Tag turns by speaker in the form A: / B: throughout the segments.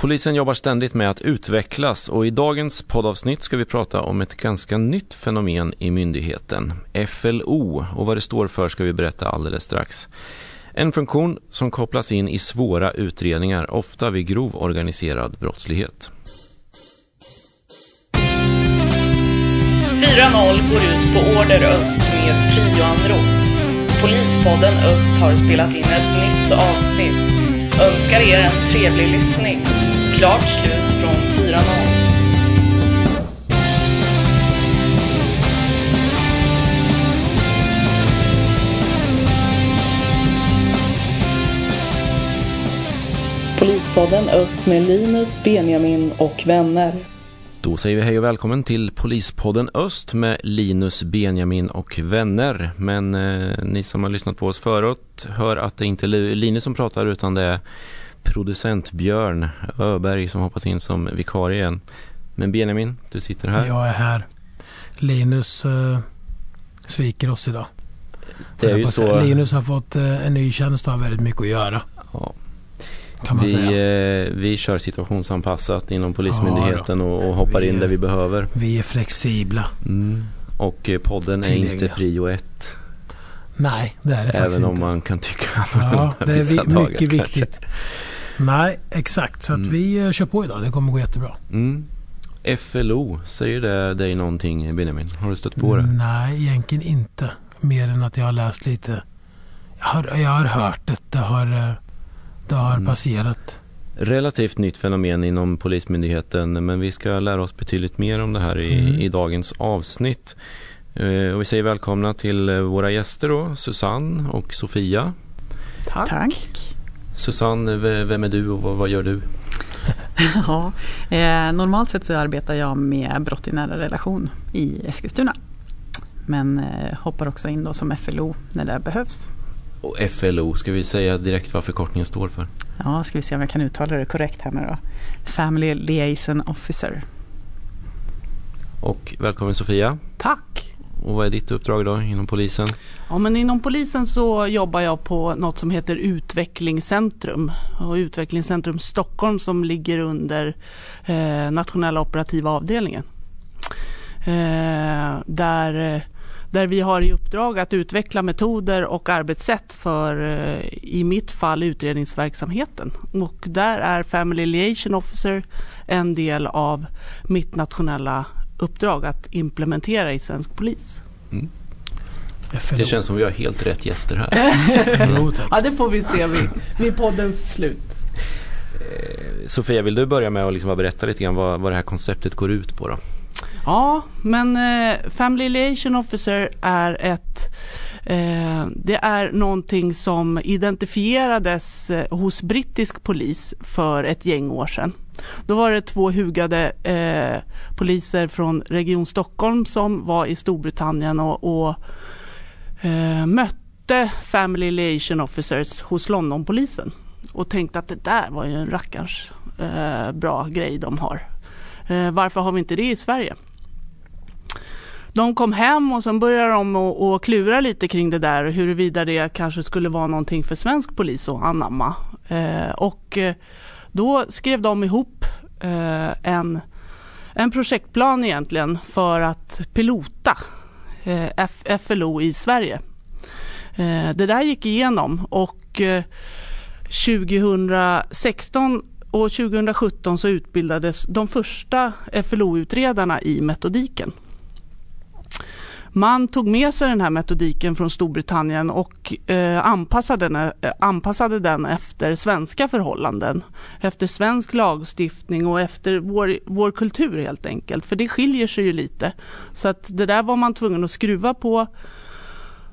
A: Polisen jobbar ständigt med att utvecklas och i dagens poddavsnitt ska vi prata om ett ganska nytt fenomen i myndigheten, FLO, och vad det står för ska vi berätta alldeles strax. En funktion som kopplas in i svåra utredningar, ofta vid grov organiserad brottslighet.
B: 4-0 går ut på Order Öst med prioanrop. Polispodden Öst har spelat in ett nytt avsnitt. Önskar er en trevlig lyssning. Klart slut från 4-0. Polispodden Öst med Linus, Benjamin och vänner.
A: Då säger vi hej och välkommen till Polispodden Öst med Linus, Benjamin och vänner. Men eh, ni som har lyssnat på oss förut hör att det inte är Linus som pratar utan det är producent Björn Öberg som hoppat in som vikarie igen. Men Benjamin, du sitter här.
C: Jag är här. Linus eh, sviker oss idag.
A: Det är ju så...
C: Linus har fått eh, en ny tjänst och har väldigt mycket att göra.
A: Ja. Vi, eh, vi kör situationsanpassat inom Polismyndigheten ja, och, och, hoppar in där vi behöver.
C: Vi är flexibla.
A: Mm. Och eh, podden är inte prio ett.
C: Nej, det är det
A: Även
C: faktiskt
A: om
C: inte.
A: man kan tycka
C: Ja, det är vi,
A: dagar,
C: mycket viktigt.
A: Kanske.
C: Nej, exakt. Så att
A: Mm.
C: vi eh, kör på idag. Det kommer gå jättebra.
A: Mm. FLO, säger det dig någonting Benjamin? Har du stött på det?
C: Nej, egentligen inte. Mer än att jag har läst lite. Jag har, jag har hört det. Det har, eh, det har
A: Mm.
C: passerat.
A: Relativt nytt fenomen inom Polismyndigheten men vi ska lära oss betydligt mer om det här i,
C: Mm.
A: i dagens avsnitt. Eh, och vi säger välkomna till eh, våra gäster då, Susanne och Sofia.
D: Tack.
A: Susanne, v- vem är du och vad, vad gör du?
D: Ja, eh, normalt sett så arbetar jag med brott i nära relation i Eskilstuna. Men eh, hoppar också in då som FLO när det behövs.
A: Och FLO, ska vi säga direkt vad förkortningen står för?
D: Ja, ska vi se om jag kan uttala det korrekt här nu då. Family Liaison Officer.
A: Och välkommen Sofia.
E: Tack!
A: Och vad är ditt uppdrag då inom polisen?
E: Ja, men inom polisen så jobbar jag på något som heter Utvecklingscentrum. Och Utvecklingscentrum Stockholm som ligger under eh, nationella operativa avdelningen. Eh, där, eh, där vi har i uppdrag att utveckla metoder och arbetssätt för, eh, i mitt fall, utredningsverksamheten. Och där är Family Liaison Officer en del av mitt nationella uppdrag att implementera i svensk polis.
A: Det känns som vi har helt rätt gäster här.
E: Ja, det får vi se vid, vid poddens slut.
A: Sofia, vill du börja med att liksom berätta lite grann vad, vad det här konceptet går ut på då?
E: Ja, men eh, Family Liaison Officer är ett eh, det är någonting som identifierades eh, hos brittisk polis för ett gäng år sedan. Då var det två hugade eh, poliser från Region Stockholm som var i Storbritannien och, och eh, mötte Family Liaison Officers hos Londonpolisen och tänkte att det där var ju en rackarns eh, bra grej de har. Eh, varför har vi inte det i Sverige? De kom hem och sen började de att- klura lite kring det där huruvida det kanske skulle vara någonting för svensk polis att anamma. Eh, och eh, då skrev de ihop eh, en, en projektplan egentligen för att pilota eh, F- FLO i Sverige. Eh, det där gick igenom och eh, 2016 och 2017 så utbildades de första FLO-utredarna i metodiken. Man tog med sig den här metodiken från Storbritannien och eh, anpassade, den, eh, anpassade den efter svenska förhållanden. Efter svensk lagstiftning och efter vår, vår kultur helt enkelt. För det skiljer sig ju lite. Så att det där var man tvungen att skruva på.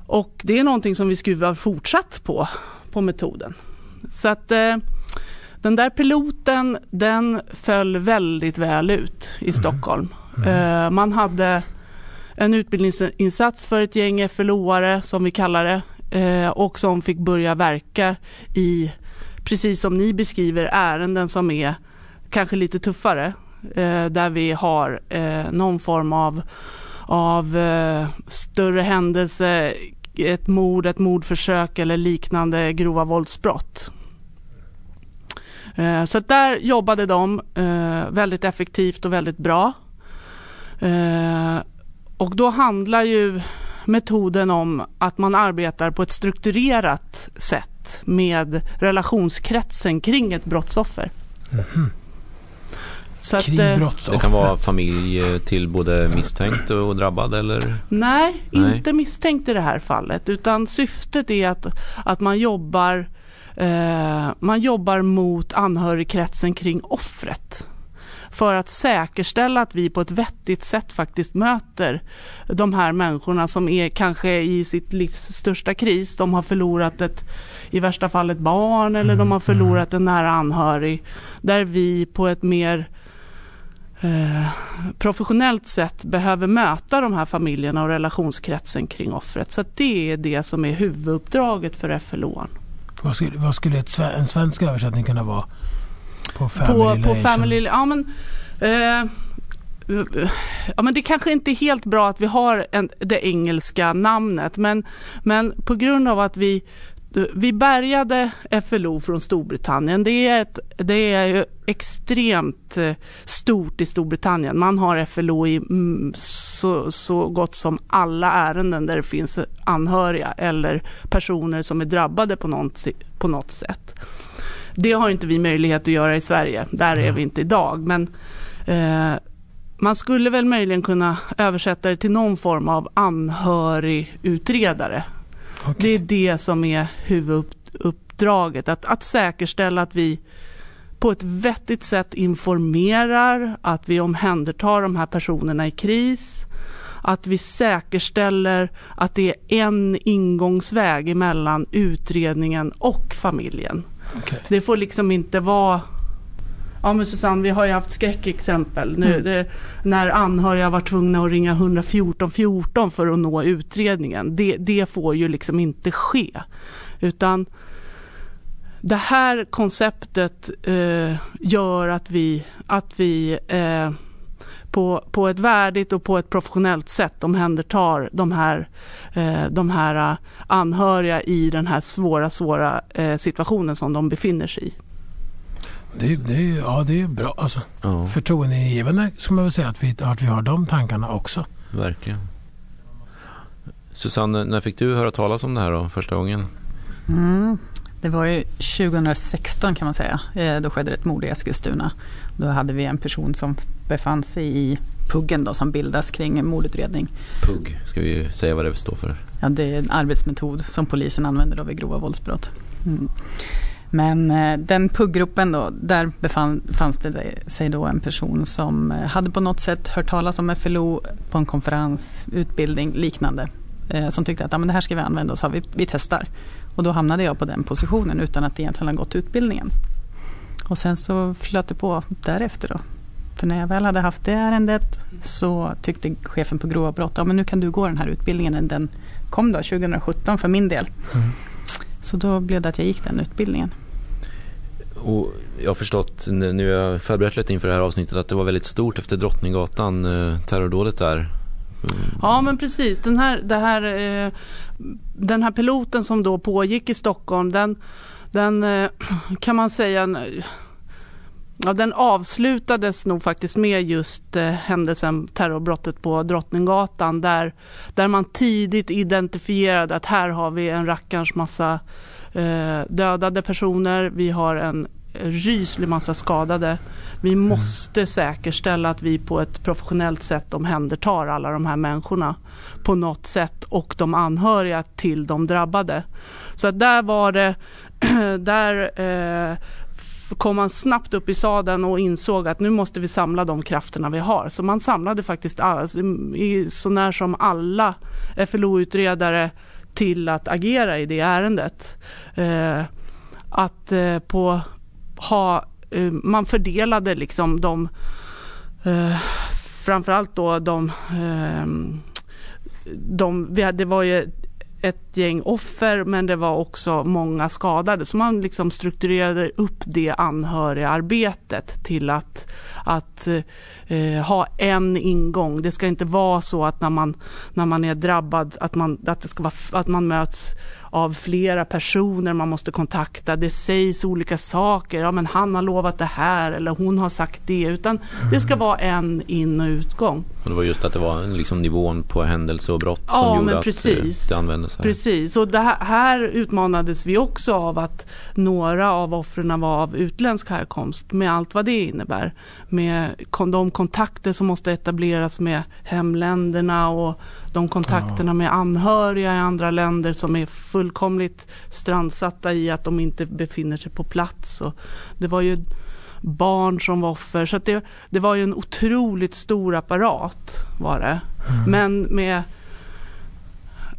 E: Och det är någonting som vi skruvar fortsatt på, på metoden. Så att eh, den där piloten den föll väldigt väl ut i Stockholm. Eh, man hade en utbildningsinsats för ett gäng FLO-are som vi kallar det eh, och som fick börja verka i, precis som ni beskriver, ärenden som är kanske lite tuffare. Eh, där vi har eh, någon form av, av större händelse, ett mord, ett mordförsök eller liknande grova våldsbrott. Så där jobbade de väldigt effektivt och väldigt bra. Och då handlar ju metoden om att man arbetar på ett strukturerat sätt med relationskretsen kring ett brottsoffer.
C: Mhm.
E: Så att,
C: Kring
E: eh.
A: Det kan vara familj eh, till både misstänkt och drabbad eller?
E: Nej,
A: Nej.
E: inte misstänkt i det här fallet utan syftet är att, att man jobbar eh, man jobbar mot anhörigkretsen kring offret för att säkerställa att vi på ett vettigt sätt faktiskt möter de här människorna som är kanske i sitt livs största kris. De har förlorat ett, i värsta fall ett barn eller de har förlorat en nära anhörig. Där vi på ett mer eh, professionellt sätt behöver möta de här familjerna och relationskretsen kring offret. Så det är det som är huvuduppdraget för FLO.
C: Vad skulle, vad skulle ett, en svensk översättning kunna vara? På Family
E: På, på? Family... Ja men, eh, ja men det kanske inte är helt bra att vi har en, det engelska namnet men, men på grund av att vi vi bärgade FLO från Storbritannien. Det är, ett, det är ju extremt eh, stort i Storbritannien. Man har FLO i mm, så, så gott som alla ärenden där det finns anhöriga eller personer som är drabbade på något, på något sätt. Det har inte vi möjlighet att göra i Sverige. Där är vi inte idag. Men eh, man skulle väl möjligen kunna översätta det till någon form av anhörigutredare.
C: Okej.
E: Det är det som är huvuduppdraget. Att, att säkerställa att vi på ett vettigt sätt informerar, att vi omhändertar de här personerna i kris, att vi säkerställer att det är en ingångsväg mellan utredningen och familjen.
C: Okej.
E: Det får liksom inte vara Ja men Susanne, vi har ju haft skräckexempel nu.
D: Mm.
E: Det, när anhöriga var tvungna att ringa 114 14 för att nå utredningen. Det, det får ju liksom inte ske. Utan det här konceptet eh, gör att vi, att vi eh, på, på ett värdigt och på ett professionellt sätt omhändertar de här, eh, de här eh, anhöriga i den här svåra, svåra eh, situationen som de befinner sig i.
C: Det, det, ja, det är bra. Alltså,
A: Ja,
C: förtroendeingivande ska man väl säga att vi, att vi har de tankarna också.
A: verkligen. Susanne, när fick du höra talas om det här då, första gången?
D: Mm. Det var ju 2016 kan man säga. Eh, Då skedde ett mord i Eskilstuna. Då hade vi en person som befann sig i puggen då, som bildas kring mordutredning.
A: PUG, ska vi säga vad det står för?
D: Ja, det är en arbetsmetod som polisen använder då vid grova våldsbrott. Mm. Men eh, den puggruppen då, där befann, fanns det sig då en person som eh, hade på något sätt hört talas om FLO på en konferens, utbildning, liknande. Som tyckte att ja, men det här ska vi använda och sa vi, vi testar. Och då hamnade jag på den positionen utan att egentligen ha gått utbildningen. Och sen så flöt det på därefter då. För när jag väl hade haft det ärendet så tyckte chefen på grova brott, ja men nu kan du gå den här utbildningen. Den kom då 2017 för min del.
C: Mm.
D: Så då blev det att jag gick den utbildningen.
A: Och jag har förstått, nu nu har jag förberett lite inför det här avsnittet, att det var väldigt stort efter Drottninggatan, eh, terrordådet där. Mm.
E: Ja men precis, den här, det här, eh, den här piloten som då pågick i Stockholm den, den eh, kan man säga Ja, den avslutades nog faktiskt med just eh, händelsen terrorbrottet på Drottninggatan där, där man tidigt identifierade att här har vi en rackarns massa eh, dödade personer, vi har en ryslig massa skadade. Vi måste säkerställa att vi på ett professionellt sätt omhändertar alla de här människorna på något sätt och de anhöriga till de drabbade. Så att där var det, där eh, kom man snabbt upp i sadeln och insåg att nu måste vi samla de krafterna vi har. Så man samlade faktiskt all, i, så när som alla FLO-utredare till att agera i det ärendet. Eh, att eh, på ha, eh, man fördelade liksom de eh, framförallt då de, eh, de vi hade, det var ju ett gäng offer men det var också många skadade. Så man liksom strukturerade upp det anhörigarbetet till att, att eh, ha en ingång. Det ska inte vara så att när man, när man är drabbad att man, att det ska vara, att man möts av flera personer man måste kontakta. Det sägs olika saker. Ja, men han har lovat det här eller hon har sagt det. Utan det ska vara en in och utgång.
A: Och det var just att det var liksom nivån på händelse och brott som
E: Ja,
A: gjorde att
E: precis.
A: eh, det användes här.
E: Precis, och här, här utmanades vi också av att några av offren var av utländsk härkomst med allt vad det innebär. Med de kontakter som måste etableras med hemländerna och de kontakterna med anhöriga i andra länder som är fullkomligt strandsatta i att de inte befinner sig på plats. Och det var ju barn som var offer. Så det, det var ju en otroligt stor apparat var det. Men med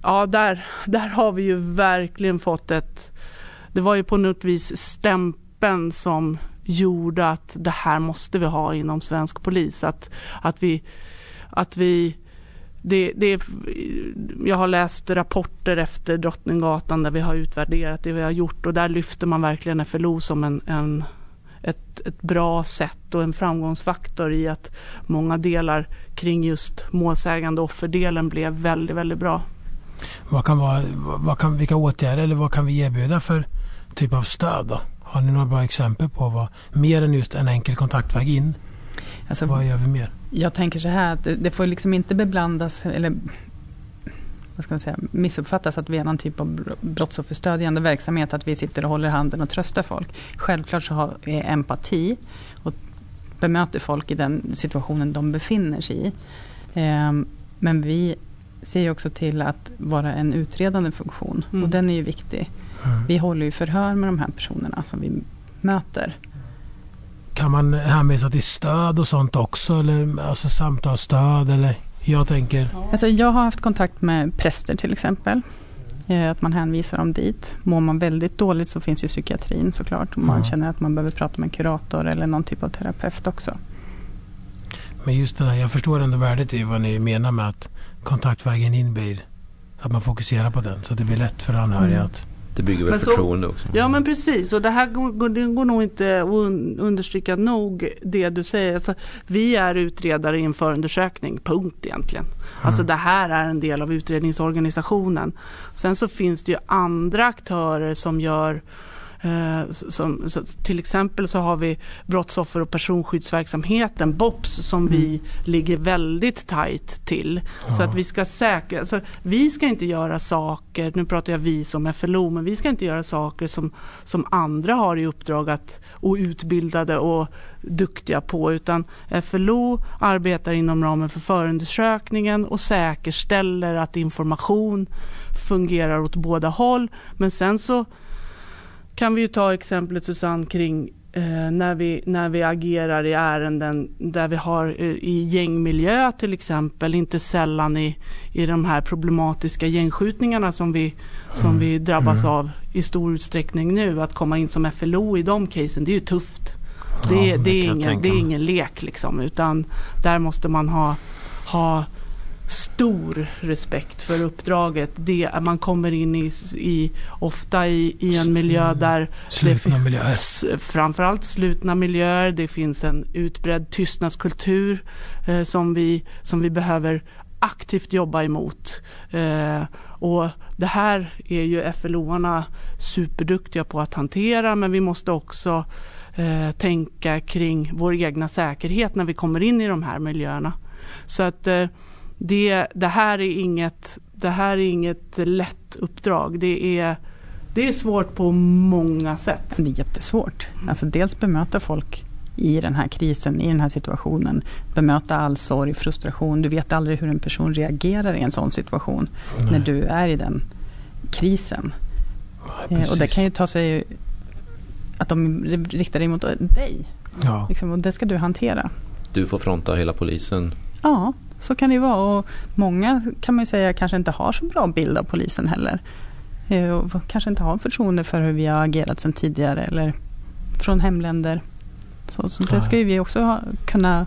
E: Ja, där, där har vi ju verkligen fått ett... Det var ju på något vis stämpeln som gjorde att det här måste vi ha inom svensk polis. Att, att vi... Att vi det, det, jag har läst rapporter efter Drottninggatan där vi har utvärderat det vi har gjort och där lyfter man verkligen FLO som en, en, ett, ett bra sätt och en framgångsfaktor i att många delar kring just målsägande och offerdelen blev väldigt, väldigt bra.
C: Vad kan vara, vad kan, vilka åtgärder eller vad kan vi erbjuda för typ av stöd då? Har ni några bra exempel på vad, mer än just en enkel kontaktväg in?
D: Alltså,
C: Vad gör vi mer?
D: Jag tänker så här att det, det får liksom inte beblandas eller vad ska man säga, missuppfattas att vi är någon typ av br- brottsofferstödjande verksamhet, att vi sitter och håller handen och tröstar folk. Självklart så har vi empati och bemöter folk i den situationen de befinner sig i. Ehm, men vi ser ju också till att vara en utredande funktion
E: Mm.
D: och den är ju viktig.
C: Mm.
D: Vi håller ju förhör med de här personerna som vi möter.
C: Kan man hänvisa till stöd och sånt också? Eller alltså samtalsstöd eller jag tänker
D: Alltså jag har haft kontakt med präster till exempel. Eh, Att man hänvisar dem dit. Mår man väldigt dåligt så finns ju psykiatrin såklart. Om man
C: Ja.
D: känner att man behöver prata med en kurator eller någon typ av terapeut också.
C: Men just det här, jag förstår ändå värdet i vad ni menar med att kontaktvägen in blir att man fokuserar på den så att det blir lätt för anhöriga
D: Mm.
C: att
A: Det bygger väl
E: Men så-
A: förtroende också.
E: Ja men precis och det här går, det går nog inte att un- understryka nog det du säger. Alltså, vi är utredare i en förundersökning, punkt egentligen. Alltså det här är en del av utredningsorganisationen. Sen så finns det ju andra aktörer som gör som, så, till exempel så har vi brottsoffer och personskyddsverksamheten, BOPS, som vi ligger väldigt tajt till. Så att vi ska säkra, alltså, vi ska inte göra saker, nu pratar jag vi som FLO, men vi ska inte göra saker som, som andra har i uppdrag att, och utbildade och duktiga på, utan FLO arbetar inom ramen för förundersökningen och säkerställer att information fungerar åt båda håll. Men sen så kan vi ju ta exemplet Susanne kring eh, när, vi, när vi agerar i ärenden där vi har eh, i gängmiljö till exempel, inte sällan i, i de här problematiska gängskjutningarna som vi, som vi drabbas av i stor utsträckning nu. Att komma in som FLO i de casen, det är ju tufft. Det,
C: Ja,
E: det,
C: det
E: är, ingen, det är ingen lek liksom, utan där måste man ha, ha stor respekt för uppdraget. Det, man kommer in i, i ofta i, i en miljö där
C: slutna miljöer.
E: Framförallt slutna miljöer. Det finns en utbredd tystnadskultur eh, som, vi, som vi behöver aktivt jobba emot. Eh, och det här är ju FLO-arna superduktiga på att hantera men vi måste också eh, tänka kring vår egna säkerhet när vi kommer in i de här miljöerna. Så att eh, det, det, här är inget, det här är inget lätt uppdrag. Det är, det är svårt på många sätt.
D: Det är jättesvårt. Alltså dels bemöta folk i den här krisen, i den här situationen. Bemöta all sorg, frustration. Du vet aldrig hur en person reagerar i en sån situation. När du är i den krisen. Eh, och det kan ju ta sig att de riktar det mot dig.
C: Ja.
D: Liksom, och det ska du hantera.
A: Du får fronta hela polisen.
D: Ja, så kan det ju vara. Och många kan man ju säga kanske inte har så bra bild av polisen heller. Eh, Och kanske inte har förtroende för hur vi har agerat sedan tidigare eller från hemländer. Så, så det ska ju vi också ha, kunna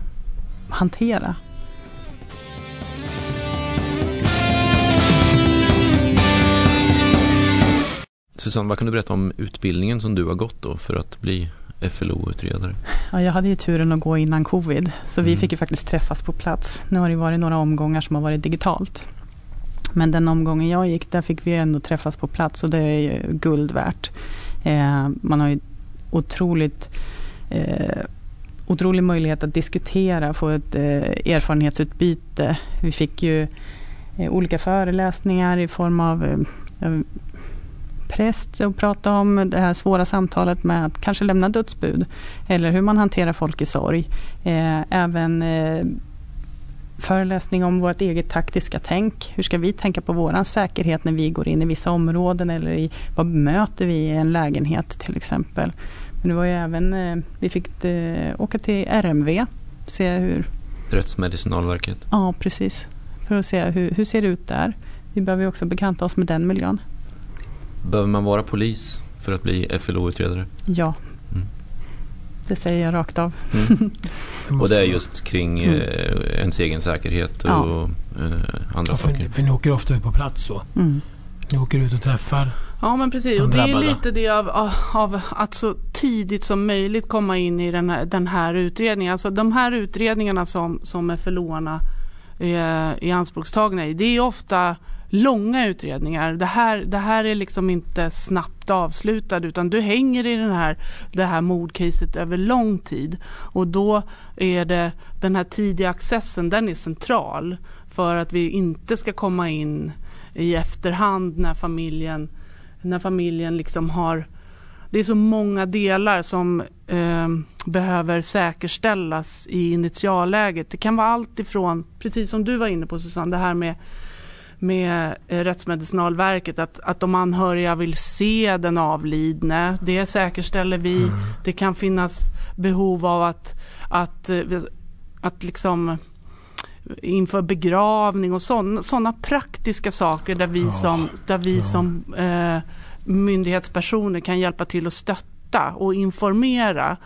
D: hantera.
A: Susanne, vad kan du berätta om utbildningen som du har gått då för att bli FLO-utredare?
D: Ja, jag hade ju turen att gå innan covid, så vi
A: Mm.
D: fick ju faktiskt träffas på plats. Nu har det varit några omgångar som har varit digitalt. Men den omgången jag gick, där fick vi ändå träffas på plats och det är ju guld värt. Eh, man har ju otroligt eh, otrolig möjlighet att diskutera, få ett eh, erfarenhetsutbyte. Vi fick ju eh, olika föreläsningar i form av eh, präst och prata om det här svåra samtalet med att kanske lämna dödsbud. Eller hur man hanterar folk i sorg. Eh, även eh, föreläsning om vårt eget taktiska tänk. Hur ska vi tänka på våran säkerhet när vi går in i vissa områden eller i, vad möter vi i en lägenhet till exempel. Men det var ju även, eh, vi fick åka till RMV, se hur...
A: Rättsmedicinalverket?
D: Ja, precis. För att se hur, hur ser det ut där. Vi behöver också bekanta oss med den miljön.
A: Behöver man vara polis för att bli FLO-utredare?
D: Ja. Mm. Det säger jag rakt av.
A: Mm. och det är just kring mm. eh, ens egen säkerhet och ja. eh, andra ja,
C: för,
A: saker?
C: För ni åker ofta ut på plats så? Mm. Ni åker ut och träffar
E: Ja men precis och det är lite det av, av, att så tidigt som möjligt komma in i den här, den här utredningen. Alltså de här utredningarna som, som FLO-arna är i anspråkstagna i. Det är ofta långa utredningar. Det här, det här är liksom inte snabbt avslutad utan du hänger i den här, det här mordcaset över lång tid. Och då är det den här tidiga accessen, den är central för att vi inte ska komma in i efterhand när familjen, när familjen liksom har det är så många delar som eh, behöver säkerställas i initialläget. Det kan vara allt ifrån, precis som du var inne på Susanne, det här med med eh, Rättsmedicinalverket att, att de anhöriga vill se den avlidne. Det säkerställer vi. Mm. Det kan finnas behov av att, att, eh, att liksom inför begravning och sådana praktiska saker där vi som, där vi ja. som eh, myndighetspersoner kan hjälpa till att stötta och informera.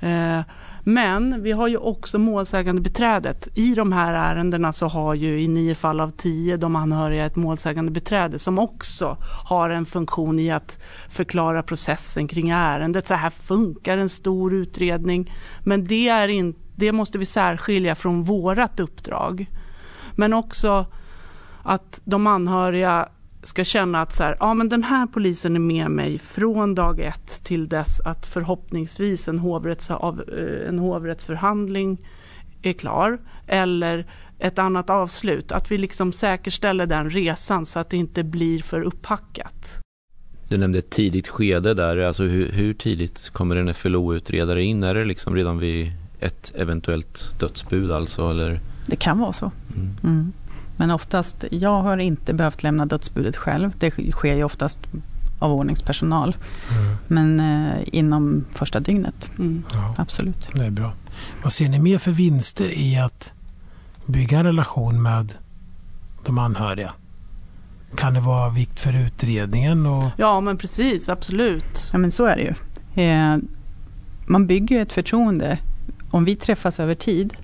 E: Eh, men vi har ju också målsägande beträdet. I de här ärendena så har ju i nio fall av tio de anhöriga ett målsägande beträde som också har en funktion i att förklara processen kring ärendet. Så här funkar en stor utredning. Men det, är in, det måste vi särskilja från vårat uppdrag. Men också att de anhöriga ska känna att så här, ja, men den här polisen är med mig från dag ett till dess att förhoppningsvis en, hovrätts, av, eh, en hovrättsförhandling är klar eller ett annat avslut. Att vi liksom säkerställer den resan så att det inte blir för upphackat.
A: Du nämnde ett tidigt skede där, alltså hur, hur tidigt kommer en FLO-utredare in? Är det liksom redan vid ett eventuellt dödsbud alltså? Eller?
D: Det kan vara så. Mm. Mm. Men oftast, jag har inte behövt lämna dödsbudet själv. Det sker ju oftast av ordningspersonal. Mm. Men eh, inom första dygnet. Mm. Ja, Absolut.
C: Det är bra. Vad ser ni mer för vinster i att bygga en relation med de anhöriga? Kan det vara vikt för utredningen? Och...
E: Ja men precis, absolut.
D: Ja men så är det ju. Eh, man bygger ju ett förtroende. Om vi träffas över tid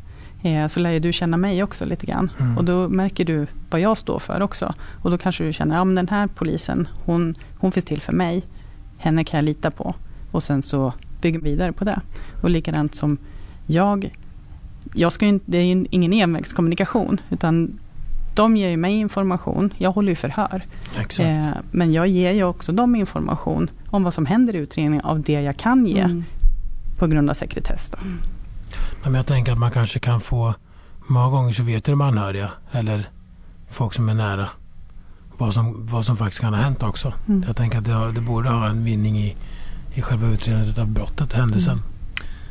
D: så lär ju du känna mig också lite grann. Mm. Och då märker du vad jag står för också. Och då kanske du känner, ja men den här polisen, hon, hon finns till för mig. Henne kan jag lita på. Och sen så bygger vi vidare på det. Och likadant som jag, jag ska inte, det är ju ingen envägskommunikation. Utan de ger ju mig information, jag håller ju förhör. Eh, men jag ger ju också dem information om vad som händer i utredningen av det jag kan ge. Mm. På grund av sekretess. Då. Mm.
C: Men jag tänker att man kanske kan få, många gånger så vet ju de anhöriga eller folk som är nära vad som, vad som faktiskt kan ha hänt också. Mm. Jag tänker att det, det borde ha en vinning i, i själva utredandet av brottet, händelsen. Mm.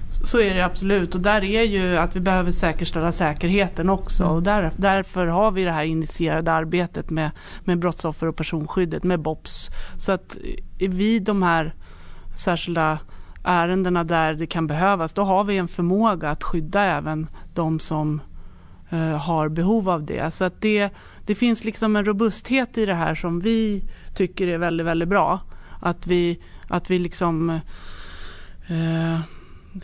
E: Så är det absolut och där är ju att vi behöver säkerställa säkerheten också mm. och där, därför har vi det här initierade arbetet med, med brottsoffer och personskyddet med BOPS. Så att vid de här särskilda ärendena där det kan behövas, då har vi en förmåga att skydda även de som eh, har behov av det. Så att det, det finns liksom en robusthet i det här som vi tycker är väldigt, väldigt bra. Att vi, att vi liksom eh,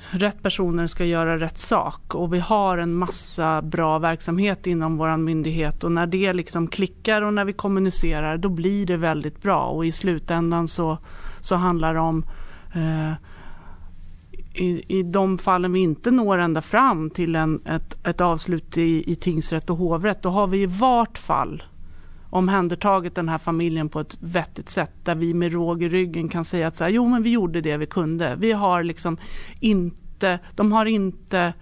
E: rätt personer ska göra rätt sak och vi har en massa bra verksamhet inom vår myndighet och när det liksom klickar och när vi kommunicerar då blir det väldigt bra och i slutändan så, så handlar det om eh, i, i de fallen vi inte når ända fram till en, ett, ett avslut i, i tingsrätt och hovrätt, då har vi i vart fall omhändertagit den här familjen på ett vettigt sätt där vi med råg i ryggen kan säga att så här, jo men vi gjorde det vi kunde. Vi har liksom inte, de har inte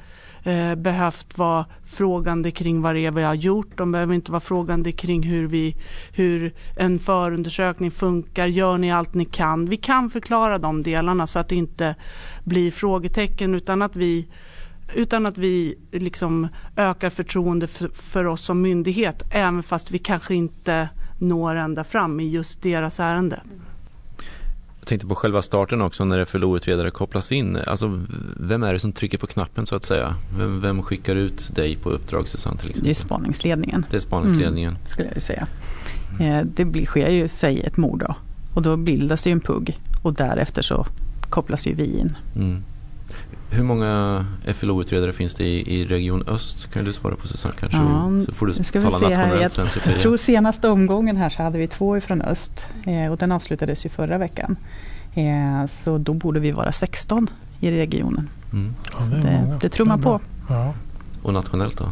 E: eh, behövt vara frågande kring vad det är vi har gjort. De behöver inte vara frågande kring hur, vi, hur en förundersökning funkar. Gör ni allt ni kan? Vi kan förklara de delarna så att det inte blir frågetecken utan att vi utan att vi liksom ökar förtroende för, för oss som myndighet även fast vi kanske inte når ända fram i just deras ärende.
A: Jag tänkte på själva starten också när FLO-utredare kopplas in. Alltså, vem är det som trycker på knappen så att säga? Vem, vem skickar ut dig på uppdrag Susanne till exempel?
D: Det är spaningsledningen.
A: Det är spaningsledningen.
D: Mm, skulle jag säga. Eh, det blir, sker ju, säg ett mord då. Och då bildas det ju en PUG. Och därefter så kopplas ju vi in. Mm.
A: Hur många FLO-utredare finns det i, i Region Öst? Kan du svara på Susanne kanske?
D: Ja, så får du tala nationellt här. Jag, tror senaste omgången här så hade vi två ifrån Öst eh, och den avslutades ju förra veckan. Eh, så då borde vi vara 16 i regionen. Mm. Ja, det, det, det trummar på. Ja.
A: Och nationellt då?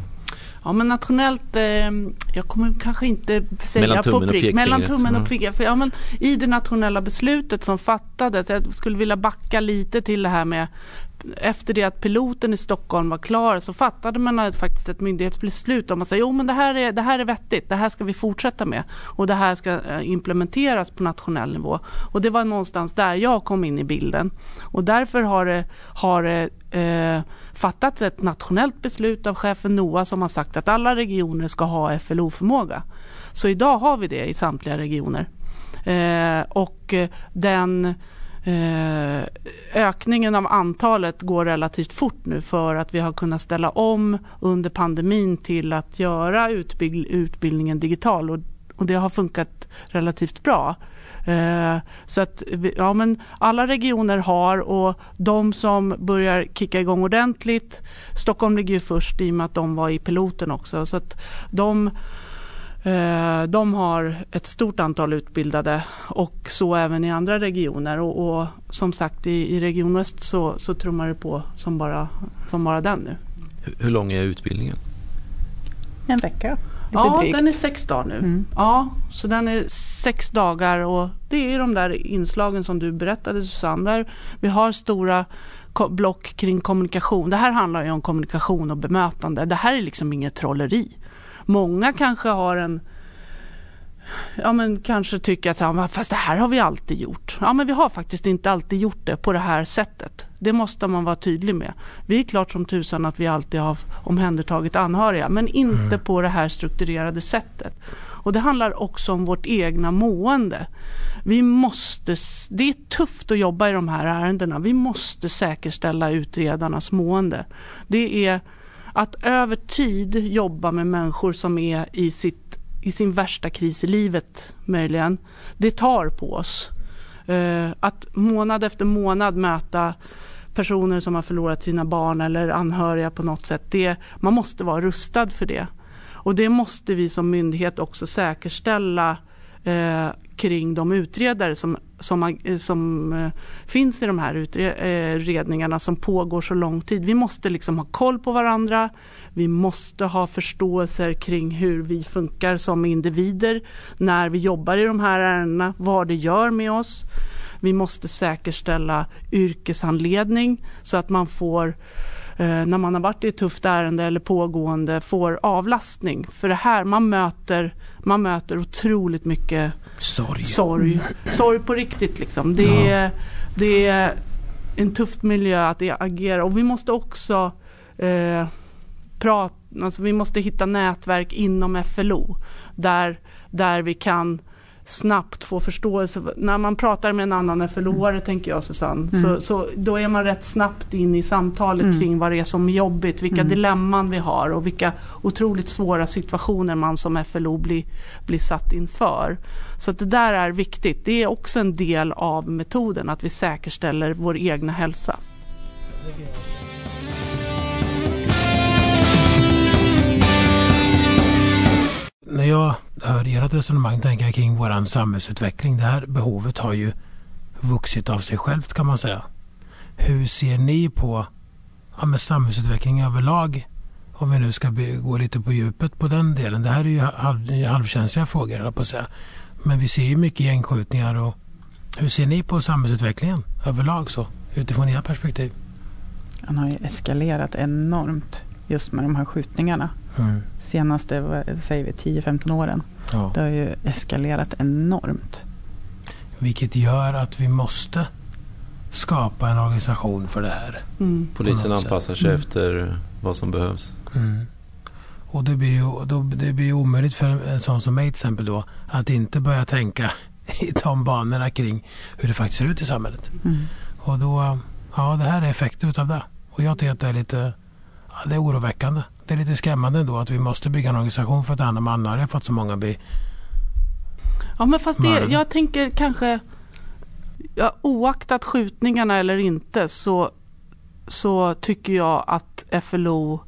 E: Ja men nationellt, eh, jag kommer kanske inte säga mellan på prick, mellan tummen och pricken. Ja, men I det nationella beslutet som fattades, jag skulle vilja backa lite till det här med efter det att piloten i Stockholm var klar så fattade man faktiskt ett myndighetsbeslut om att säga jo men det här, är, det här är vettigt, det här ska vi fortsätta med och det här ska eh, implementeras på nationell nivå. Och det var någonstans där jag kom in i bilden. Och därför har det, har det eh, fattats ett nationellt beslut av chefen NOA som har sagt att alla regioner ska ha FLO-förmåga. Så idag har vi det i samtliga regioner. Eh, och eh, den Eh, ökningen av antalet går relativt fort nu för att vi har kunnat ställa om under pandemin till att göra utbild utbildningen digital och, och, det har funkat relativt bra. Eh, så att ja, men alla regioner har och de som börjar kicka igång ordentligt, Stockholm ligger ju först i och med att de var i piloten också, så att de de har ett stort antal utbildade och så även i andra regioner. Och, och som sagt i, i Region Öst så, så trummar det på som bara, som bara den nu.
A: Hur, hur lång är utbildningen?
D: En vecka.
E: Ja, drygt. den är sex dagar nu. Mm. Ja, så den är sex dagar och det är de där inslagen som du berättade Susanne. Där vi har stora block kring kommunikation. Det här handlar ju om kommunikation och bemötande. Det här är liksom inget trolleri. Många kanske har en ja men kanske tycker att så fast det här har vi alltid gjort. Ja men vi har faktiskt inte alltid gjort det på det här sättet. Det måste man vara tydlig med. Vi är klart som tusan att vi alltid har omhändertagit anhöriga men inte mm. på det här strukturerade sättet. Och det handlar också om vårt egna mående. Vi måste, det är tufft att jobba i de här ärendena. Vi måste säkerställa utredarnas mående. Det är att över tid jobba med människor som är i, sitt, i sin värsta kris i livet möjligen, det tar på oss. Eh, att månad efter månad möta personer som har förlorat sina barn eller anhöriga på något sätt, det, man måste vara rustad för det. Och det måste vi som myndighet också säkerställa eh, kring de utredare som, som, eh, som eh, finns i de här utredningarna eh, som pågår så lång tid. Vi måste liksom ha koll på varandra. Vi måste ha förståelser kring hur vi funkar som individer när vi jobbar i de här ärendena, vad det gör med oss. Vi måste säkerställa yrkeshandledning så att man får eh, när man har varit i ett tufft ärende eller pågående får avlastning. För det här, man möter, man möter otroligt mycket
C: sorg.
E: Sorg, sorg på riktigt liksom. Det, ja. är, det är en tuff miljö att agera och vi måste också eh, prata, alltså vi måste hitta nätverk inom FLO där, där vi kan snabbt få förståelse. När man pratar med en annan förlorare, tänker jag Susanne, mm. så, så då är man rätt snabbt in i samtalet mm. kring vad det är som är jobbigt, vilka mm. dilemman vi har och vilka otroligt svåra situationer man som FLO blir, blir satt inför. Så att det där är viktigt. Det är också en del av metoden, att vi säkerställer vår egna hälsa.
C: När jag hör ert resonemang tänker jag kring våran samhällsutveckling. Det här behovet har ju vuxit av sig självt kan man säga. Hur ser ni på ja, med samhällsutveckling överlag om vi nu ska be, gå lite på djupet på den delen. Det här är ju halv, halvkänsliga frågor, jag på att säga. Men vi ser ju mycket gängskjutningar och hur ser ni på samhällsutvecklingen överlag så, utifrån era perspektiv?
D: Den har ju eskalerat enormt just med de här skjutningarna. Mm. Senaste, säger vi, 10-15 åren. Ja. Det har ju eskalerat enormt.
C: Vilket gör att vi måste skapa en organisation för det här.
A: Mm. Polisen anpassar sig mm. efter vad som behövs. Mm.
C: Och det blir, ju, då, det blir omöjligt för en sån som mig till exempel då att inte börja tänka i de banorna kring hur det faktiskt ser ut i samhället. Mm. Och då, ja det här är effekter utav det. Och jag tycker att det är lite, ja, det är oroväckande. Det är lite skrämmande ändå att vi måste bygga en organisation för att ta hand om anhöriga för att så många blir
E: Ja men fast det, jag tänker kanske ja, oaktat skjutningarna eller inte så, så tycker jag att FLO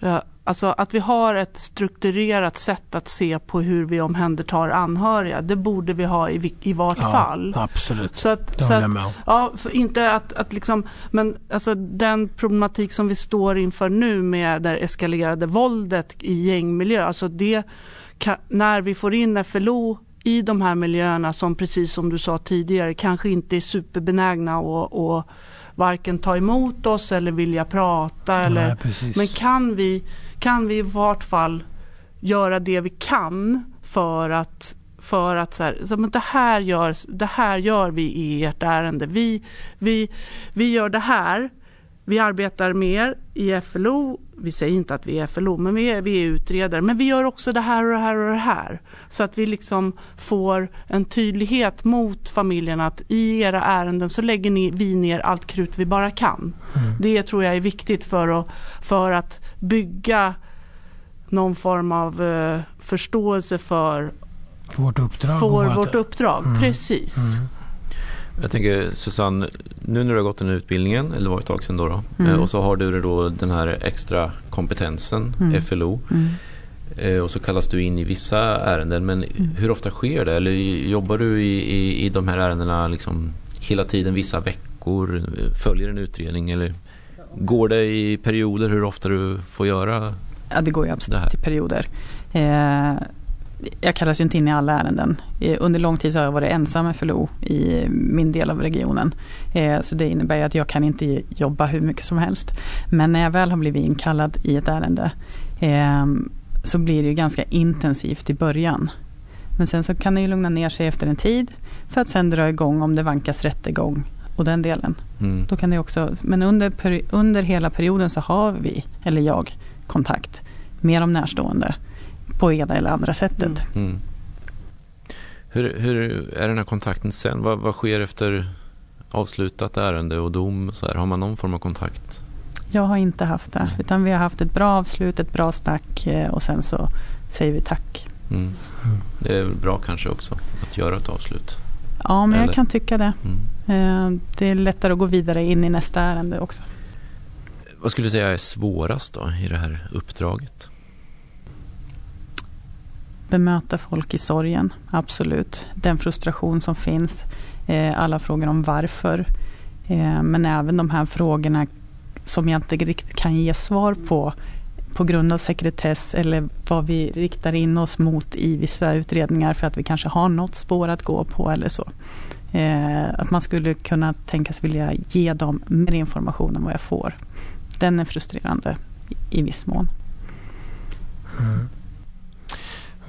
E: ja, Alltså att vi har ett strukturerat sätt att se på hur vi omhändertar anhöriga. Det borde vi ha i, i vart ja, fall.
C: Absolut,
E: så att, det så med Ja, inte att, att liksom, men alltså den problematik som vi står inför nu med det eskalerade våldet i gängmiljö. Alltså det, när vi får in FLO i de här miljöerna som precis som du sa tidigare kanske inte är superbenägna och, och varken ta emot oss eller vilja prata. Nej, eller, men kan vi, kan vi i vart fall göra det vi kan för att för att så här, så, men det, här gör, det här gör vi i ert ärende. Vi, vi, vi gör det här vi arbetar mer i FLO. Vi säger inte att vi är FLO, men vi är, vi är utredare. Men vi gör också det här och det här och det här. Så att vi liksom får en tydlighet mot familjen att i era ärenden så lägger ni, vi ner allt krut vi bara kan. Mm. Det tror jag är viktigt för att, för att bygga någon form av uh, förståelse för
C: vårt uppdrag.
E: För vårt uppdrag, mm. precis. Mm.
A: Jag tänker Susanne, nu när du har gått den här utbildningen, eller var ett tag sedan då, då mm. Eh, och så har du då den här extra kompetensen, mm. FLO. Mm. Eh, och så kallas du in i vissa ärenden, men mm. hur ofta sker det? Eller jobbar du i, i, i de här ärendena liksom hela tiden, vissa veckor, följer en utredning eller går det i perioder hur ofta du får göra
D: Ja, det går ju absolut i perioder. Eh, jag kallas ju inte in i alla ärenden. Under lång tid har jag varit ensam med FLO i min del av regionen. Eh, så det innebär att jag kan inte jobba hur mycket som helst. Men när jag väl har blivit inkallad i ett ärende ehm, så blir det ju ganska intensivt i början. Men sen så kan det ju lugna ner sig efter en tid för att sen dra igång om det vankas rättegång och den delen. Mm. Då kan det också, men under, under hela perioden så har vi, eller jag, kontakt med de närstående på ena eller andra sättet. Mm. Mm.
A: Hur, hur, är den här kontakten sen? Vad, vad sker efter avslutat ärende och dom? Så här? Har man någon form av kontakt?
D: Jag har inte haft det, utan vi har haft ett bra avslut, ett bra snack eh, och sen så säger vi tack. Mm.
A: mm. Det är bra kanske också att göra ett avslut?
D: Ja, men Eller? jag kan tycka det. Mm. Eh, det är lättare att gå vidare in i nästa ärende också.
A: Vad skulle du säga är svårast då i det här uppdraget?
D: Bemöta folk i sorgen, absolut. Den frustration som finns, eh, alla frågor om varför. Eh, men även de här frågorna som jag inte riktigt kan ge svar på på grund av sekretess eller vad vi riktar in oss mot i vissa utredningar för att vi kanske har något spår att gå på eller så. Eh, att man skulle kunna tänkas vilja ge dem mer information än vad jag får. Den är frustrerande i, i viss mån.
C: Mm.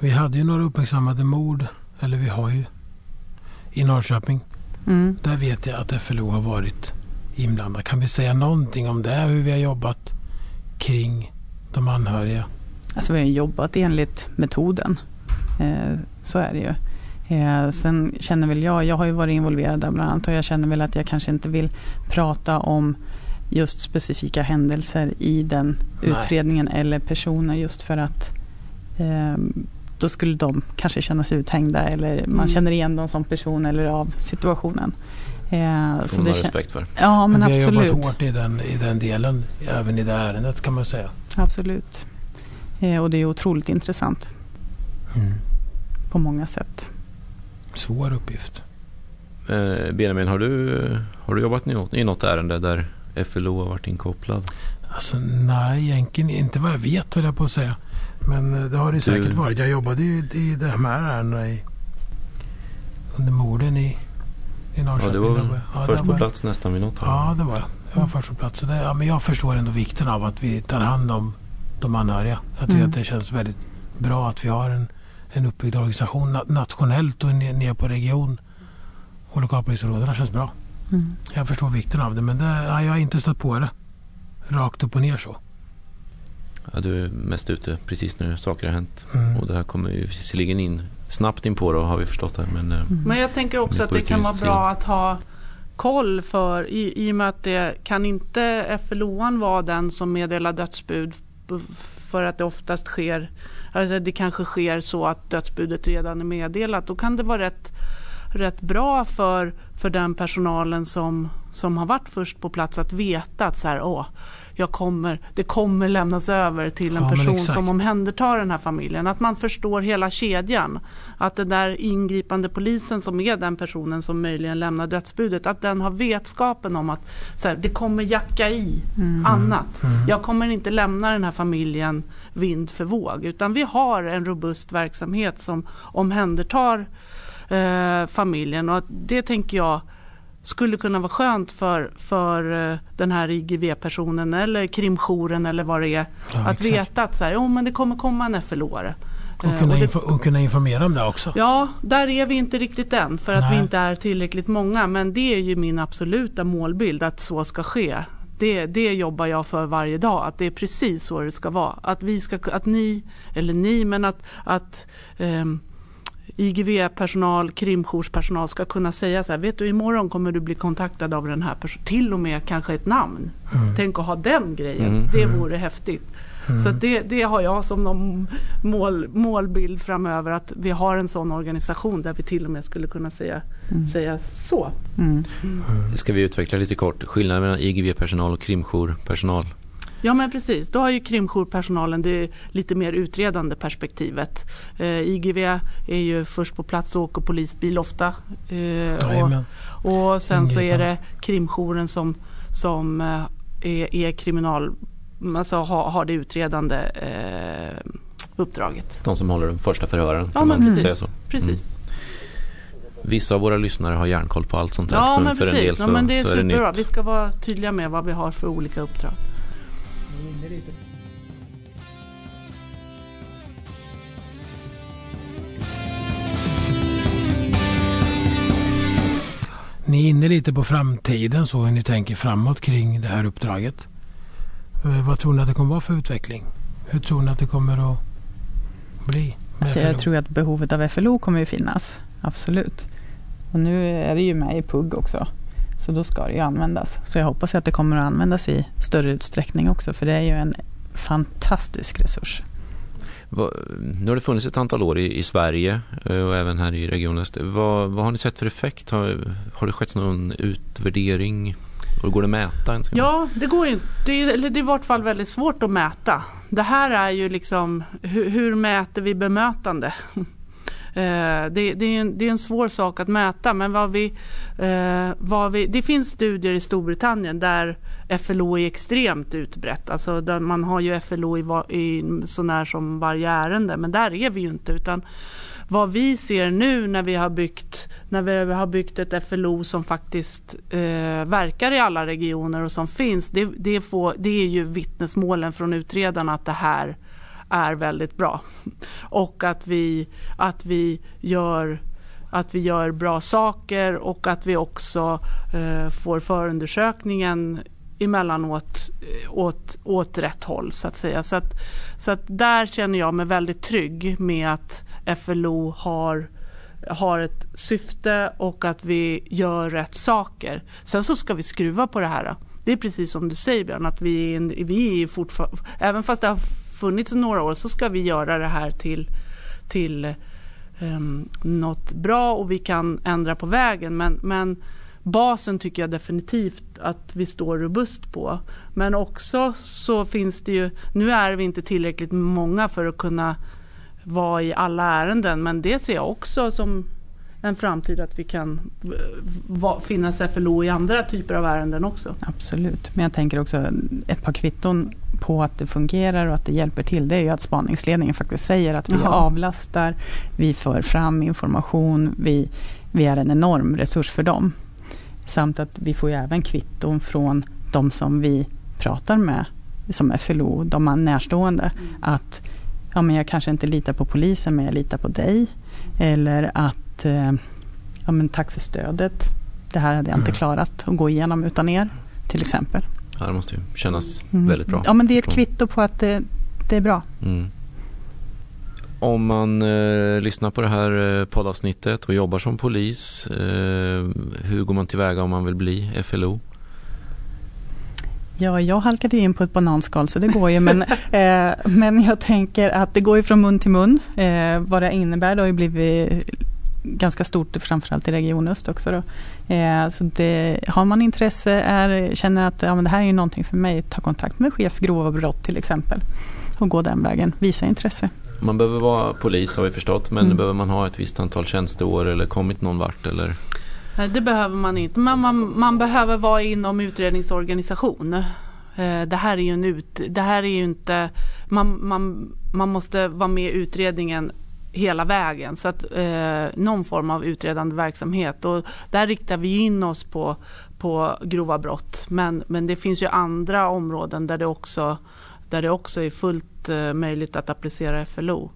C: Vi hade ju några uppmärksammade mord, eller vi har ju, i Norrköping. Mm. Där vet jag att FLO har varit inblandad. Kan vi säga någonting om det? Hur vi har jobbat kring de anhöriga?
D: Alltså vi har jobbat enligt metoden. Eh, så är det ju. Eh, sen känner väl jag, jag har ju varit involverad där bland annat och jag känner väl att jag kanske inte vill prata om just specifika händelser i den Nej. utredningen eller personer just för att eh, då skulle de kanske känna sig uthängda eller man mm. känner igen dem som person eller av situationen.
A: Eh, får man ha respekt för.
D: Ja, men, men
C: vi
D: absolut.
C: har jobbat hårt i den, i den delen, även i det ärendet kan man säga.
D: Absolut. Eh, och det är otroligt intressant. Mm. På många sätt.
C: Svår uppgift.
A: Eh, Benjamin, har du, har du jobbat i något, i något ärende där FLO har varit inkopplad?
C: Alltså nej, egentligen inte vad jag vet höll jag på att säga. Men eh, det har det säkert varit. Jag jobbade ju i de här ärendena i, under morden i, i Norrköping.
A: Ja, det var
C: ja,
A: först på
C: var,
A: plats nästan vid något
C: Ja, det var jag. Jag var först på plats. Det, ja, men jag förstår ändå vikten av att vi tar hand om de anhöriga. Jag tycker
D: Mm.
C: att det känns väldigt bra att vi har en, en uppbyggd organisation na- nationellt och ner, ner på region. Och lokalpolisområdena känns bra.
D: Mm.
C: Jag förstår vikten av det men det, ja, jag har inte stött på det. Rakt upp och ner så.
A: Ja, du är mest ute precis när saker har hänt.
C: Mm.
A: Och det här kommer ju visserligen in snabbt in på det har vi förstått här. Men eh,
D: Mm.
E: Men jag tänker också
A: Det
E: att det kan vara bra att ha koll för i, i och med att det kan inte FLOan vara den som meddelar dödsbud för att det oftast sker, alltså det kanske sker så att dödsbudet redan är meddelat. Då kan det vara rätt, rätt bra för, för den personalen som, som har varit först på plats att veta att så här, åh, jag kommer, det kommer lämnas över till en
C: Ja,
E: person som omhändertar den här familjen. Att man förstår hela kedjan. Att den där ingripande polisen som är den personen som möjligen lämnar dödsbudet, att den har vetskapen om att här, det kommer jacka i
D: Mm.
E: annat. Jag kommer inte lämna den här familjen vind för våg. Utan vi har en robust verksamhet som omhändertar eh, familjen. Och det tänker jag skulle kunna vara skönt för, för eh, den här IGV-personen eller krimjouren eller vad det är.
C: Ja,
E: att
C: exakt.
E: veta att så här, oh, men det kommer komma en FLO-are.
C: Och
E: Eh,
C: kunna,
E: och det-
C: och kunna informera om det också.
E: Ja, där är vi inte riktigt än för att
C: Nej.
E: vi inte är tillräckligt många. Men det är ju min absoluta målbild att så ska ske. Det, det jobbar jag för varje dag, att det är precis så det ska vara. Att, vi ska, att ni, eller ni, men att, att ehm, IGV-personal, krimjourspersonal ska kunna säga så här, vet du imorgon kommer du bli kontaktad av den här personen, till och med kanske ett namn.
C: Mm.
E: Tänk att ha den grejen,
A: Mm.
E: det vore häftigt.
C: Mm.
E: Så det, det har jag som någon mål, målbild framöver att vi har en sån organisation där vi till och med skulle kunna säga,
D: Mm.
E: säga så.
D: Mm.
A: ska vi utveckla lite kort skillnaden mellan IGV-personal och krimjourpersonal?
E: Ja men precis, då har ju krimjourpersonalen det lite mer utredande perspektivet. Eh, IGV är ju först på plats och åker polisbil ofta. Eh, och, och sen så är det krimjouren som, som eh, är, är kriminal, alltså har, har det utredande eh, uppdraget.
A: De som håller de första förhören.
E: Ja
A: kan
E: men
A: man
E: precis.
A: säga så.
E: precis.
A: Vissa av våra lyssnare har järnkoll på allt sånt där.
E: Ja men
A: för en del
E: precis,
A: så,
E: ja, men det är
A: så är det nytt.
E: Vi ska vara tydliga med vad vi har för olika uppdrag.
C: Ni är inne lite på framtiden så hur ni tänker framåt kring det här uppdraget. Eh, Vad tror ni att det kommer vara för utveckling? Hur tror ni att det kommer att bli?
D: Alltså jag tror att behovet av FLO kommer ju finnas. Absolut. Och nu är det ju med i PUG också. Så då ska det ju användas. Så jag hoppas att det kommer att användas i större utsträckning också. För det är ju en fantastisk resurs.
A: Nu har det funnits ett antal år i, i Sverige eh, och även här i Region Öst. Vad, vad har ni sett för effekt? Har, har det skett någon utvärdering? Och går det att mäta ens?
E: Ja, det går ju inte. Det är, eller det är i vart fall väldigt svårt att mäta. Det här är ju liksom, hur, hur mäter vi bemötande? Eh, det, det, är en, det är en svår sak att mäta men vad vi, eh, vad vi, det finns studier i Storbritannien där FLO är extremt utbrett. Alltså där man har ju FLO i, i så när som varje ärende men där är vi ju inte utan vad vi ser nu när vi har byggt, när vi har byggt ett FLO som faktiskt eh, verkar i alla regioner och som finns, det, det, får, det är ju vittnesmålen från utredarna att det här är väldigt bra. Och att vi, att vi, gör, att vi gör bra saker och att vi också eh, får förundersökningen emellanåt eh, åt, åt rätt håll så att säga. Så att, så att där känner jag mig väldigt trygg med att FLO har har ett syfte och att vi gör rätt saker. Sen så ska vi skruva på det här. Det är precis som du säger Björn, att vi, är vi är fortfarande, även fast det har funnits några år så ska vi göra det här till, till um, något bra och vi kan ändra på vägen. Men, men basen tycker jag definitivt att vi står robust på. Men också så finns det ju, nu är vi inte tillräckligt många för att kunna vara i alla ärenden men det ser jag också som en framtid att vi kan va, finnas FLO i andra typer av ärenden också.
D: Absolut, men jag tänker också ett par kvitton på att det fungerar och att det hjälper till. Det är ju att spaningsledningen faktiskt säger att vi Jaha. avlastar, vi för fram information, vi, vi är en enorm resurs för dem. Samt att vi får ju även kvitton från de som vi pratar med som är FLO, de är närstående. Mm. Att ja, men jag kanske inte litar på polisen men jag litar på dig. Eller att eh, ja, men tack för stödet. Det här hade jag inte mm. klarat att gå igenom utan er till exempel.
A: Ja, det måste ju kännas mm. väldigt bra.
D: Ja, men det är ett kvitto på att det, det är bra. Mm.
A: Om man eh, lyssnar på det här eh, poddavsnittet och jobbar som polis, eh, hur går man tillväga om man vill bli FLO?
D: Ja, jag halkade in på ett bananskal så det går ju men, eh, men jag tänker att det går ju från mun till mun. Eh, vad det innebär det har ju blivit ganska stort framförallt i Region Öst också. Då. Eh, så det, har man intresse, är, känner att ja, men det här är ju någonting för mig, ta kontakt med chef grova brott till exempel och gå den vägen, visa intresse.
A: Man behöver vara polis har vi förstått men mm. behöver man ha ett visst antal tjänsteår eller kommit någon vart eller?
E: Nej, det behöver man inte. Man, man, man behöver vara inom utredningsorganisation. Eh, det här är ju en ut, det här är ju inte, man, man, man måste vara med i utredningen hela vägen. Så att eh, någon form av utredande verksamhet. Och där riktar vi in oss på, på grova brott. Men, men det finns ju andra områden där det också, där det också är fullt eh, möjligt att applicera FLO.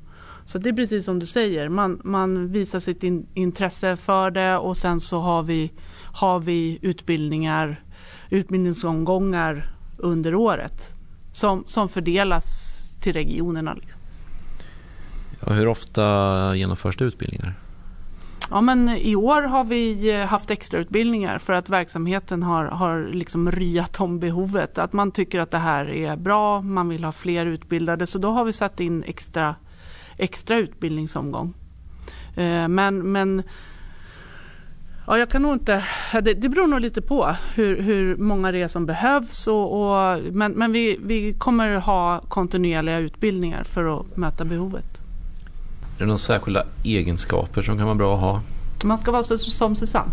E: Så det är precis som du säger, man, man visar sitt in, intresse för det och sen så har vi, har vi utbildningar, utbildningsomgångar under året som, som fördelas till regionerna. Liksom.
A: Och hur ofta genomförs det utbildningar?
E: Ja, men I år har vi eh, haft extrautbildningar för att verksamheten har, har liksom ryat om behovet. Att man tycker att det här är bra, man vill ha fler utbildade. Så då har vi satt in extra extra utbildningsomgång. Eh, men, men ja, jag kan nog inte, det, det beror nog lite på hur, hur många det är som behövs. Och, och, men men vi, vi kommer ha kontinuerliga utbildningar för att möta behovet.
A: Är det några särskilda egenskaper som kan vara bra att ha
E: man ska vara så, som Susanne.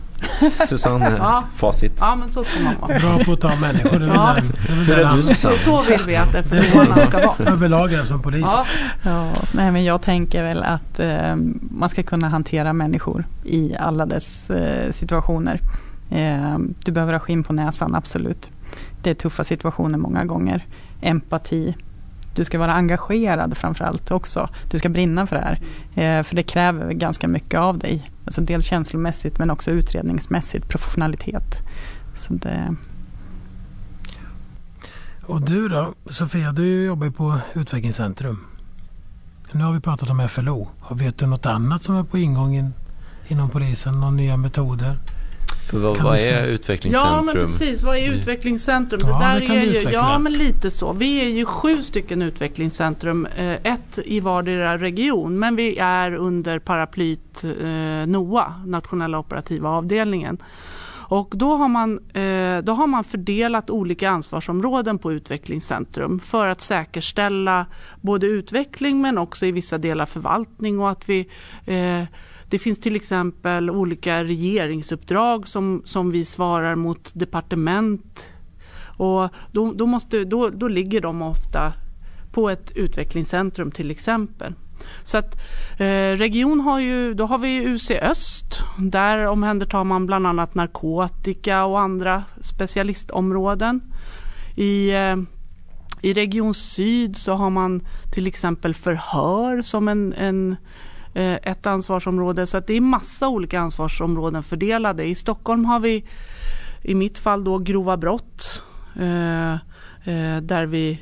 A: Susanne, ja. facit.
E: Ja, men så ska man vara.
C: Bra på att ta människor. Det är
E: ja.
C: den,
E: det är du, så, så vill vi att FFH ska vara.
C: Överlag som polis. Ja.
D: ja, nej, men jag tänker väl att eh, man ska kunna hantera människor i alla dess eh, situationer. Eh, du behöver ha skinn på näsan, absolut. Det är tuffa situationer många gånger. Empati, du ska vara engagerad framförallt också. Du ska brinna för det här. Eh, för det kräver ganska mycket av dig. Alltså dels känslomässigt men också utredningsmässigt, professionalitet. Så det...
C: Och du då, Sofia, du jobbar ju på Utvecklingscentrum. Nu har vi pratat om FLO. Vet du något annat som är på ingången inom polisen? Några nya metoder?
A: För vad, vad är utvecklingscentrum?
E: Ja men precis, vad är mm. utvecklingscentrum? Ja, det där det är ju, ja men lite så. Vi är ju sju stycken utvecklingscentrum, eh, ett i vardera region. Men vi är under paraplyt eh, NOA, nationella operativa avdelningen. Och då har, man, eh, då har man fördelat olika ansvarsområden på utvecklingscentrum för att säkerställa både utveckling men också i vissa delar förvaltning och att vi eh, det finns till exempel olika regeringsuppdrag som, som vi svarar mot departement. Och då, då, måste, då, då ligger de ofta på ett utvecklingscentrum till exempel. Så att eh, region har ju, då har vi UC Öst. Där omhändertar man bland annat narkotika och andra specialistområden. I, eh, i Region Syd så har man till exempel förhör som en, en Eh, Eh, ett ansvarsområde. Så att det är massa olika ansvarsområden fördelade. I Stockholm har vi i mitt fall då grova brott eh, eh där vi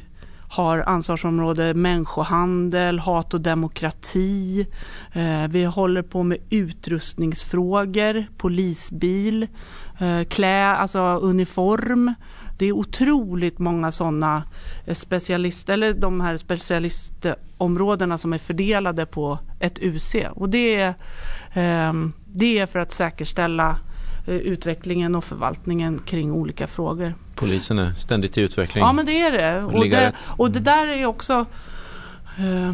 E: har ansvarsområde människohandel, hat och demokrati. Eh, vi håller på med utrustningsfrågor, polisbil, klä, alltså uniform. Det är otroligt många sådana specialister, eller de här specialistområdena som är fördelade på ett UC. Och det är, eh, det är för att säkerställa eh, utvecklingen och förvaltningen kring olika frågor.
A: Polisen är ständigt i utveckling.
E: Ja men det är det. Och, det, och det där är också eh,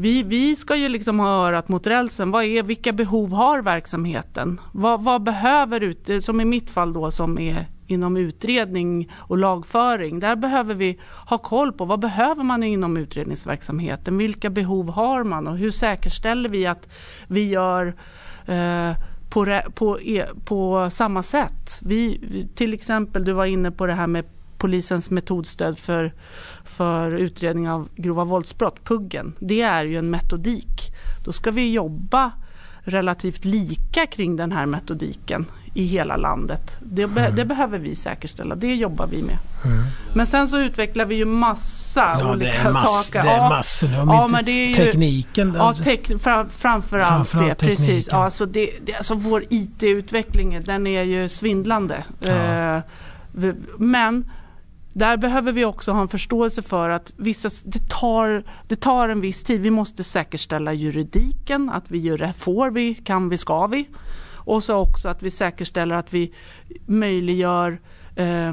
E: vi, vi ska ju liksom ha örat mot rälsen. Vad är, vilka behov har verksamheten? Vad, vad behöver, ut, som i mitt fall då som är inom utredning och lagföring. Där behöver vi ha koll på vad behöver man inom utredningsverksamheten? Vilka behov har man och hur säkerställer vi att vi gör eh, på, på, e, på samma sätt? Vi, till exempel, du var inne på det här med polisens metodstöd för, för utredning av grova våldsbrott, PUGgen. Det är ju en metodik. Då ska vi jobba relativt lika kring den här metodiken i hela landet. Det, be mm. det, behöver vi säkerställa, det jobbar vi med. Mm. Men sen så utvecklar vi ju massa ja, olika mass, saker.
C: Det är massor, ja, ja, men det är ju, tekniken.
E: Ja, tek, fram, framförallt det. Tekniken. Precis. Ja, alltså det, det, alltså vår IT-utveckling den är ju svindlande. Ja. Uh, men där behöver vi också ha en förståelse för att vissa, det, tar, det tar en viss tid. Vi måste säkerställa juridiken, att vi gör det, får vi, kan vi, ska vi. Och så också att vi säkerställer att vi möjliggör eh,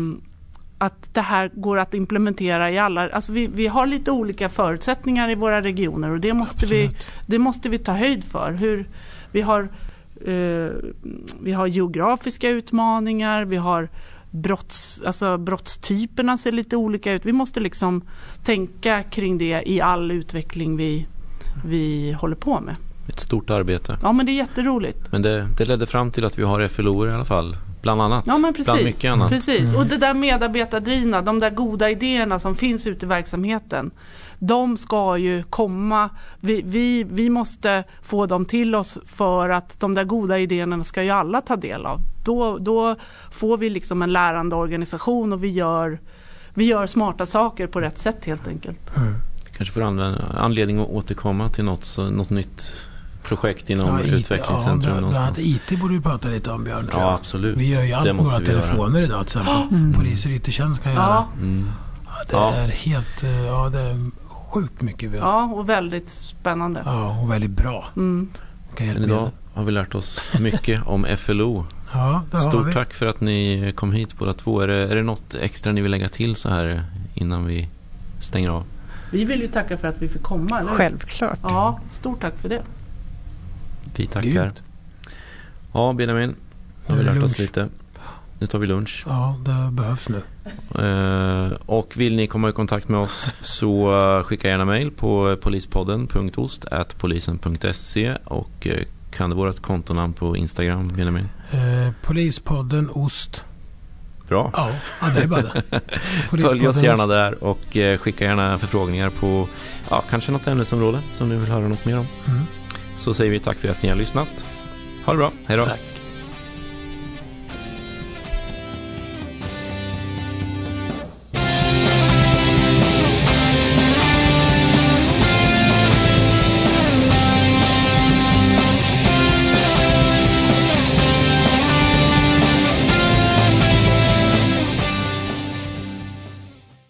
E: att det här går att implementera i alla, alltså vi, vi har lite olika förutsättningar i våra regioner och det måste, vi, det måste vi ta höjd för. Hur, vi, har, eh, vi har geografiska utmaningar, vi har brotts, alltså brottstyperna ser lite olika ut. Vi måste liksom tänka kring det i all utveckling vi, vi håller på med.
A: Ett stort arbete.
E: Ja men det är jätteroligt.
A: Men det, det ledde fram till att vi har FLO i alla fall. Bland annat.
E: Ja men precis.
A: Bland mycket annat.
E: precis. Och det där medarbetardrivna, de där goda idéerna som finns ute i verksamheten. De ska ju komma, vi, vi, vi måste få dem till oss för att de där goda idéerna ska ju alla ta del av. Då, då får vi liksom en lärande organisation och vi gör, vi gör smarta saker på rätt sätt helt enkelt. Mm.
A: Kanske får anledning att återkomma till något, något nytt projekt inom ja, utvecklingscentrum. Ja,
C: bland annat IT borde vi prata lite om Björn.
A: Ja, absolut.
C: Vi gör ju allt på våra telefoner göra. idag till exempel. Mm. Poliser i yttre tjänst kan göra. Mm. Ja, det ja. är helt, eh, ja det är sjukt mycket vi
E: har. Ja, och väldigt spännande.
C: Ja, och väldigt bra. Mm.
A: Men idag har vi lärt oss mycket om FLO.
C: Ja, det
A: Stort
C: har vi.
A: tack för att ni kom hit båda två. Är det, är det något extra ni vill lägga till så här innan vi stänger av?
E: Vi vill ju tacka för att vi fick komma. Eller?
D: Självklart.
E: Ja, stort tack för det.
A: Vi tackar. Gud. Ja, Benjamin. Nu har vi lärt oss lite. Nu tar vi lunch.
C: Ja, det behövs nu.
A: Uh, och vill ni komma i kontakt med oss så skicka gärna mejl på polispodden.ost.polisen.se och uh, kan det vara ett kontonamn på Instagram, Benjamin?
C: Uh, polispodden Ost.
A: Bra.
C: Ja, ja det är bara det.
A: Följ oss gärna där och skicka gärna förfrågningar på ja, kanske något ämnesområde som ni vill höra något mer om. Mm. Så säger vi tack för att ni har lyssnat. Ha det bra. Hej då. Tack.